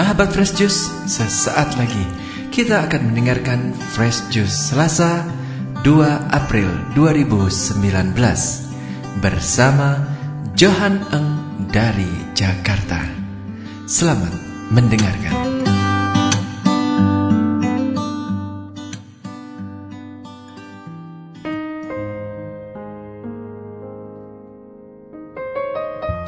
Sahabat Fresh Juice, sesaat lagi kita akan mendengarkan Fresh Juice Selasa 2 April 2019 bersama Johan Eng dari Jakarta. Selamat mendengarkan.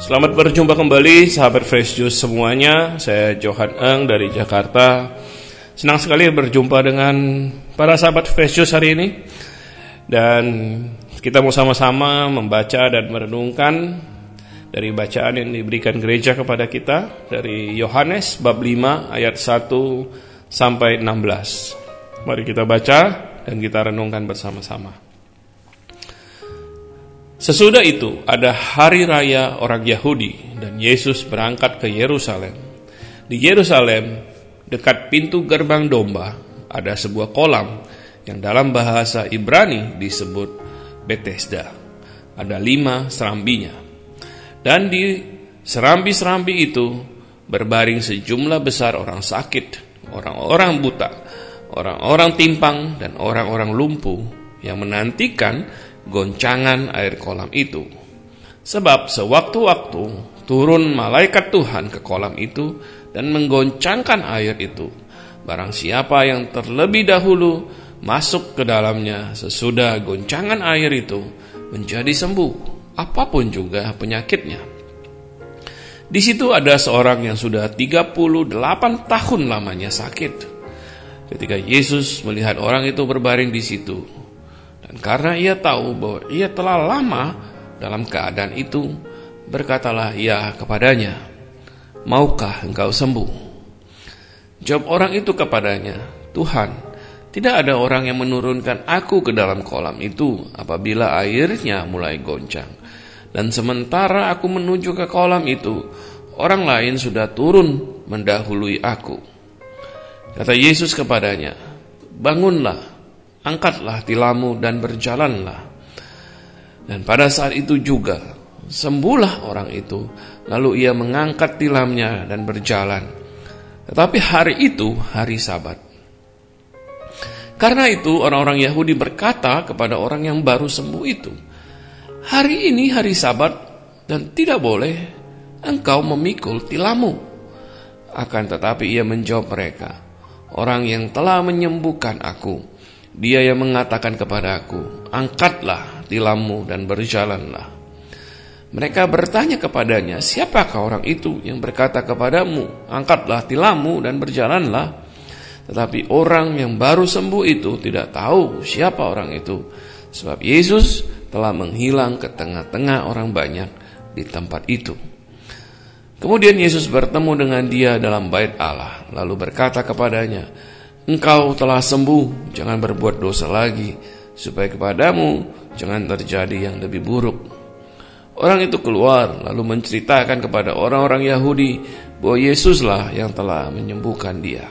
Selamat berjumpa kembali sahabat Fresh Juice semuanya. Saya Johan Eng dari Jakarta. Senang sekali berjumpa dengan para sahabat Fresh Juice hari ini. Dan kita mau sama-sama membaca dan merenungkan dari bacaan yang diberikan gereja kepada kita dari Yohanes bab 5 ayat 1 sampai 16. Mari kita baca dan kita renungkan bersama-sama. Sesudah itu ada hari raya orang Yahudi dan Yesus berangkat ke Yerusalem. Di Yerusalem, dekat pintu gerbang domba, ada sebuah kolam yang dalam bahasa Ibrani disebut Bethesda. Ada lima serambinya. Dan di serambi-serambi itu berbaring sejumlah besar orang sakit, orang-orang buta, orang-orang timpang, dan orang-orang lumpuh yang menantikan goncangan air kolam itu. Sebab sewaktu-waktu turun malaikat Tuhan ke kolam itu dan menggoncangkan air itu. Barang siapa yang terlebih dahulu masuk ke dalamnya sesudah goncangan air itu menjadi sembuh, apa pun juga penyakitnya. Di situ ada seorang yang sudah 38 tahun lamanya sakit. Ketika Yesus melihat orang itu berbaring di situ, dan karena ia tahu bahwa ia telah lama dalam keadaan itu, berkatalah ia kepadanya, Maukah engkau sembuh? Jawab orang itu kepadanya, Tuhan, tidak ada orang yang menurunkan aku ke dalam kolam itu apabila airnya mulai goncang. Dan sementara aku menuju ke kolam itu, orang lain sudah turun mendahului aku. Kata Yesus kepadanya, Bangunlah, angkatlah tilammu dan berjalanlah. Dan pada saat itu juga sembuhlah orang itu, lalu ia mengangkat tilamnya dan berjalan. Tetapi hari itu hari Sabat. Karena itu orang-orang Yahudi berkata kepada orang yang baru sembuh itu, "Hari ini hari Sabat dan tidak boleh engkau memikul tilammu." Akan tetapi ia menjawab mereka, "Orang yang telah menyembuhkan aku dia yang mengatakan kepadaku, angkatlah tilammu dan berjalanlah. Mereka bertanya kepadanya, siapakah orang itu yang berkata kepadamu, angkatlah tilammu dan berjalanlah. Tetapi orang yang baru sembuh itu tidak tahu siapa orang itu. Sebab Yesus telah menghilang ke tengah-tengah orang banyak di tempat itu. Kemudian Yesus bertemu dengan dia dalam bait Allah, lalu berkata kepadanya, Engkau telah sembuh, jangan berbuat dosa lagi, supaya kepadamu jangan terjadi yang lebih buruk. Orang itu keluar lalu menceritakan kepada orang-orang Yahudi bahwa Yesuslah yang telah menyembuhkan dia.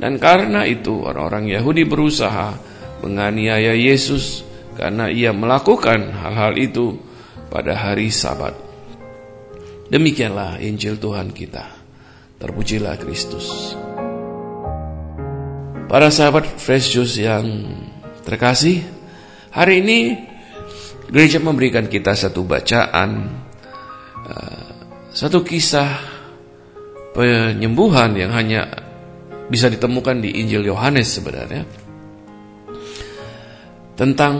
Dan karena itu orang-orang Yahudi berusaha menganiaya Yesus karena ia melakukan hal-hal itu pada hari Sabat. Demikianlah Injil Tuhan kita. Terpujilah Kristus. Para sahabat Fresh Juice yang terkasih, hari ini gereja memberikan kita satu bacaan, uh, satu kisah penyembuhan yang hanya bisa ditemukan di Injil Yohanes sebenarnya. Tentang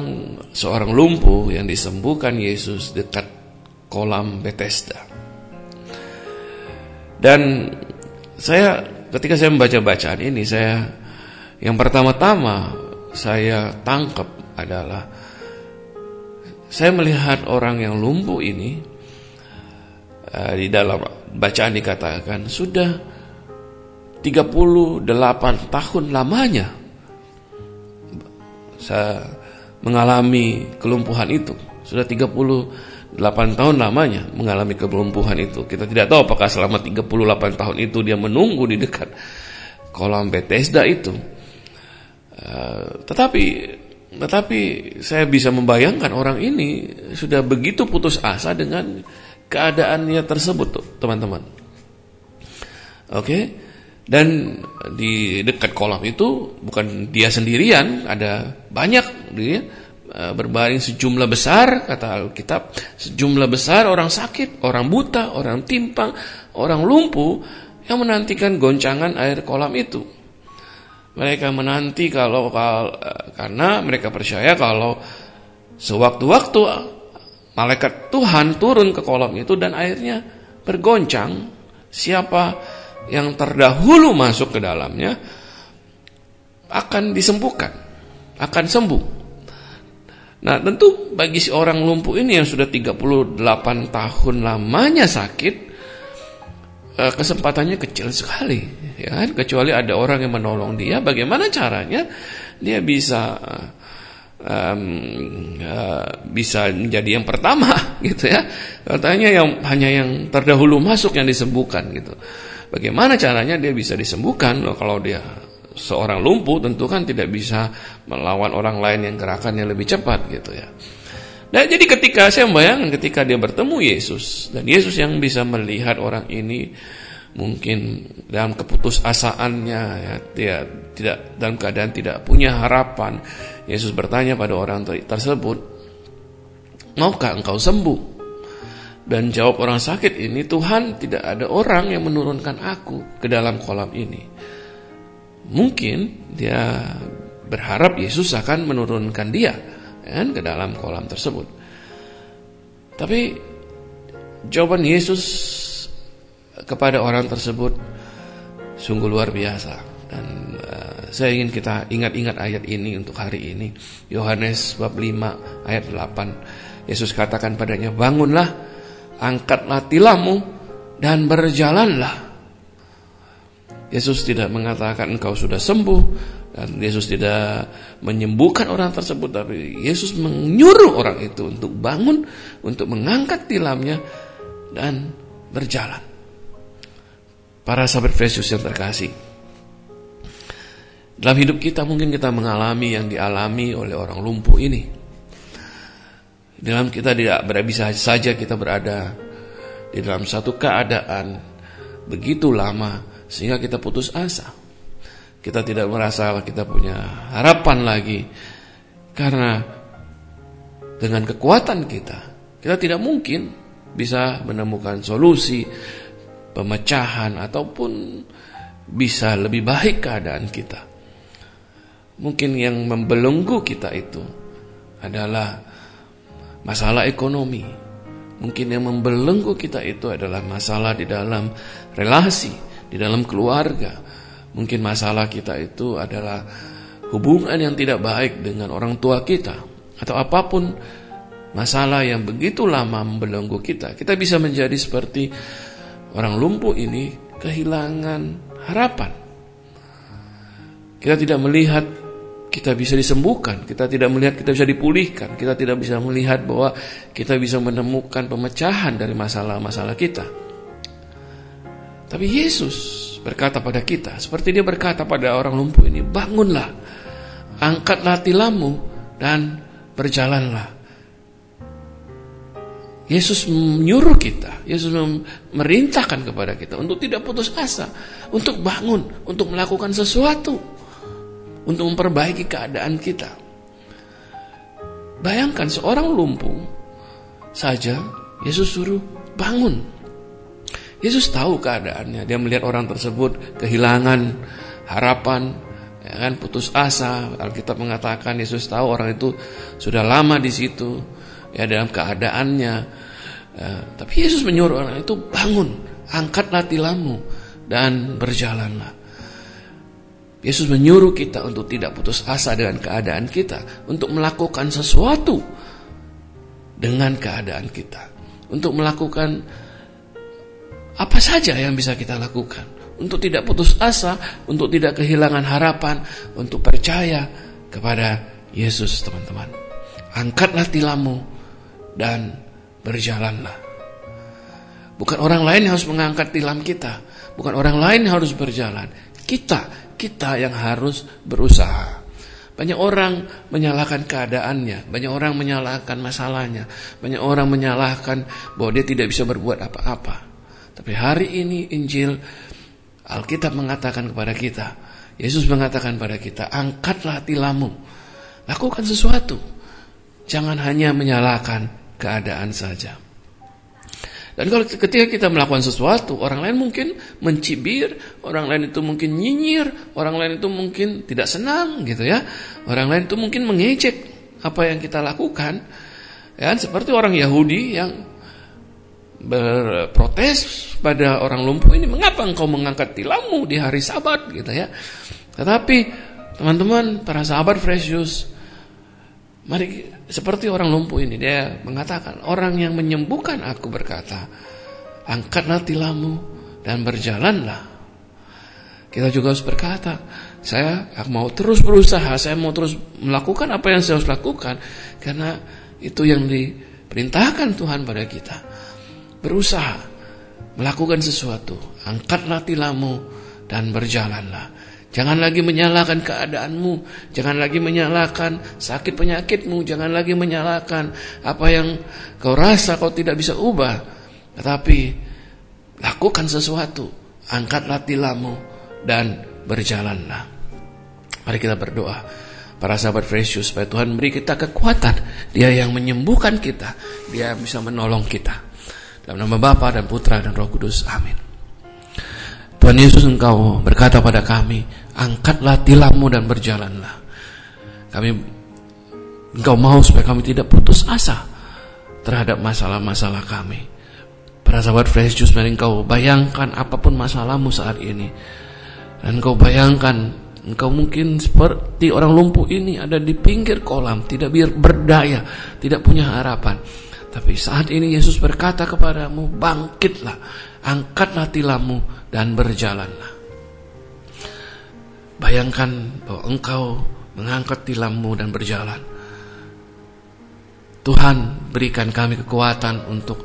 seorang lumpuh yang disembuhkan Yesus dekat kolam Bethesda. Dan saya ketika saya membaca bacaan ini saya yang pertama-tama saya tangkap adalah saya melihat orang yang lumpuh ini uh, di dalam bacaan dikatakan sudah 38 tahun lamanya saya mengalami kelumpuhan itu. Sudah 38 tahun lamanya mengalami kelumpuhan itu. Kita tidak tahu apakah selama 38 tahun itu dia menunggu di dekat kolam Bethesda itu Eh, tetapi tetapi saya bisa membayangkan orang ini sudah begitu putus asa dengan keadaannya tersebut, teman-teman. Oke, Dan di dekat kolam itu bukan dia sendirian, ada banyak dia eh, berbaring sejumlah besar kata Alkitab, sejumlah besar orang sakit, orang buta, orang timpang, orang lumpuh yang menantikan goncangan air kolam itu. Mereka menanti kalau, kalau karena mereka percaya kalau sewaktu-waktu malaikat Tuhan turun ke kolam itu dan airnya bergoncang, siapa yang terdahulu masuk ke dalamnya akan disembuhkan, akan sembuh. Nah tentu bagi si orang lumpuh ini yang sudah 38 tahun lamanya sakit, kesempatannya kecil sekali. Ya, kan? kecuali ada orang yang menolong dia, bagaimana caranya dia bisa um, uh, bisa menjadi yang pertama gitu ya katanya yang hanya yang terdahulu masuk yang disembuhkan gitu Bagaimana caranya dia bisa disembuhkan? kalau dia seorang lumpuh tentu kan tidak bisa melawan orang lain yang gerakannya lebih cepat gitu ya. Nah jadi ketika saya membayangkan ketika dia bertemu Yesus dan Yesus yang bisa melihat orang ini mungkin dalam keputusasaannya ya, dia tidak dalam keadaan tidak punya harapan. Yesus bertanya pada orang tersebut, maukah engkau sembuh? Dan jawab orang sakit ini, Tuhan tidak ada orang yang menurunkan aku ke dalam kolam ini. Mungkin dia berharap Yesus akan menurunkan dia kan, ke dalam kolam tersebut. Tapi jawaban Yesus kepada orang tersebut sungguh luar biasa dan uh, saya ingin kita ingat-ingat ayat ini untuk hari ini. Yohanes bab 5 ayat 8. Yesus katakan padanya, "Bangunlah, angkatlah tilammu dan berjalanlah. Yesus tidak mengatakan engkau sudah sembuh dan Yesus tidak menyembuhkan orang tersebut tapi Yesus menyuruh orang itu untuk bangun, untuk mengangkat tilamnya dan berjalan. Para sahabat Yesus yang terkasih. Dalam hidup kita mungkin kita mengalami yang dialami oleh orang lumpuh ini. Dalam kita tidak bisa saja kita berada di dalam satu keadaan begitu lama sehingga kita putus asa. Kita tidak merasa kita punya harapan lagi karena dengan kekuatan kita kita tidak mungkin bisa menemukan solusi pemecahan ataupun bisa lebih baik keadaan kita. Mungkin yang membelenggu kita itu adalah masalah ekonomi. Mungkin yang membelenggu kita itu adalah masalah di dalam relasi, di dalam keluarga. Mungkin masalah kita itu adalah hubungan yang tidak baik dengan orang tua kita atau apa pun masalah yang begitu lama membelenggu kita. Kita bisa menjadi seperti orang lumpuh ini kehilangan harapan. Kita tidak melihat kita bisa disembuhkan, kita tidak melihat kita bisa dipulihkan, kita tidak bisa melihat bahwa kita bisa menemukan pemecahan dari masalah-masalah kita. Tapi Yesus berkata pada kita, seperti dia berkata pada orang lumpuh ini, bangunlah, angkatlah tilammu dan berjalanlah. Yesus menyuruh kita, Yesus memerintahkan kepada kita untuk tidak putus asa, untuk bangun, untuk melakukan sesuatu untuk memperbaiki keadaan kita. Bayangkan seorang lumpuh saja Yesus suruh bangun. Yesus tahu keadaannya. Dia melihat orang tersebut kehilangan harapan, ya kan, putus asa. Alkitab mengatakan Yesus tahu orang itu sudah lama di situ, ya dalam keadaannya. Ya, tapi Yesus menyuruh orang itu bangun, angkatlah tilammu dan berjalanlah. Yesus menyuruh kita untuk tidak putus asa dengan keadaan kita, untuk melakukan sesuatu dengan keadaan kita, untuk melakukan apa saja yang bisa kita lakukan, untuk tidak putus asa, untuk tidak kehilangan harapan, untuk percaya kepada Yesus, teman-teman. Angkatlah tilammu dan berjalanlah. Bukan orang lain yang harus mengangkat tilam kita, bukan orang lain yang harus berjalan. Kita kita yang harus berusaha. Banyak orang menyalahkan keadaannya, banyak orang menyalahkan masalahnya, banyak orang menyalahkan bahwa dia tidak bisa berbuat apa-apa. Tapi hari ini Injil Alkitab mengatakan kepada kita, Yesus mengatakan pada kita, angkatlah tilammu, lakukan sesuatu. Jangan hanya menyalahkan keadaan saja. Dan kalau ketika kita melakukan sesuatu, orang lain mungkin mencibir, orang lain itu mungkin nyinyir, orang lain itu mungkin tidak senang gitu ya. Orang lain itu mungkin mengejek apa yang kita lakukan. Ya, seperti orang Yahudi yang berprotes pada orang lumpuh ini, mengapa engkau mengangkat tilammu di hari Sabat gitu ya. Tetapi teman-teman, para sahabat Fresh Juice, Mari seperti orang lumpuh ini dia mengatakan orang yang menyembuhkan aku berkata angkatlah tilammu dan berjalanlah. Kita juga harus berkata saya mau terus berusaha saya mau terus melakukan apa yang saya harus lakukan karena itu yang diperintahkan Tuhan pada kita berusaha melakukan sesuatu angkatlah tilammu dan berjalanlah Jangan lagi menyalahkan keadaanmu, jangan lagi menyalahkan sakit penyakitmu, jangan lagi menyalahkan apa yang kau rasa kau tidak bisa ubah. Tetapi lakukan sesuatu, angkatlah tilammu dan berjalanlah. Mari kita berdoa. Para sahabat Yesus supaya Tuhan beri kita kekuatan. Dia yang menyembuhkan kita, dia bisa menolong kita. Dalam nama Bapa dan Putra dan Roh Kudus. Amin. Tuhan Yesus engkau berkata pada kami, angkatlah tilammu dan berjalanlah. Kami engkau mau supaya kami tidak putus asa terhadap masalah-masalah kami. Para sahabat Fresh Juice, mari engkau bayangkan apa pun masalahmu saat ini. Dan engkau bayangkan, engkau mungkin seperti orang lumpuh ini ada di pinggir kolam, tidak berdaya, tidak punya harapan. Tapi saat ini Yesus berkata kepadamu, bangkitlah, angkatlah tilammu, dan berjalanlah. Bayangkan bahwa engkau mengangkat tilammu dan berjalan. Tuhan berikan kami kekuatan untuk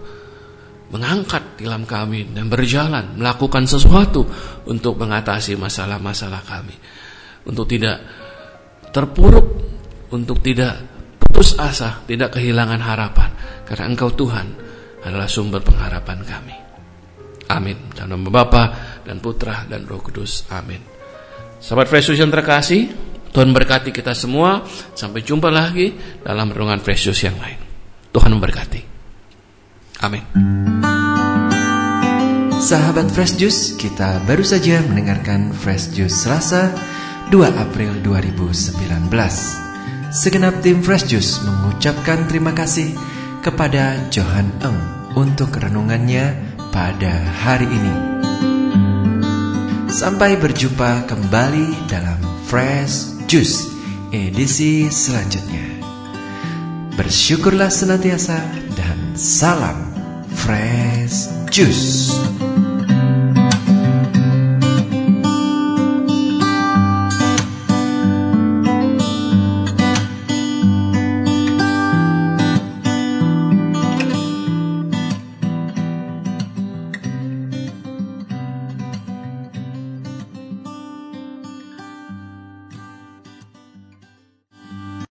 mengangkat tilam kami dan berjalan, melakukan sesuatu untuk mengatasi masalah-masalah kami. Untuk tidak terpuruk, untuk tidak putus asa, tidak kehilangan harapan. Karena Engkau Tuhan adalah sumber pengharapan kami. Amin. Dalam nama Bapa dan Putra dan Roh Kudus. Amin. Sahabat Fresh yang terkasih, Tuhan berkati kita semua. Sampai jumpa lagi dalam renungan Fresh yang lain. Tuhan memberkati. Amin. Sahabat Fresh Juice, kita baru saja mendengarkan Fresh Juice Selasa 2 April 2019. Segenap tim Fresh Juice mengucapkan terima kasih kepada Johan Eng untuk renungannya pada hari ini. Sampai berjumpa kembali dalam Fresh Juice edisi selanjutnya. Bersyukurlah senantiasa dan salam Fresh Juice.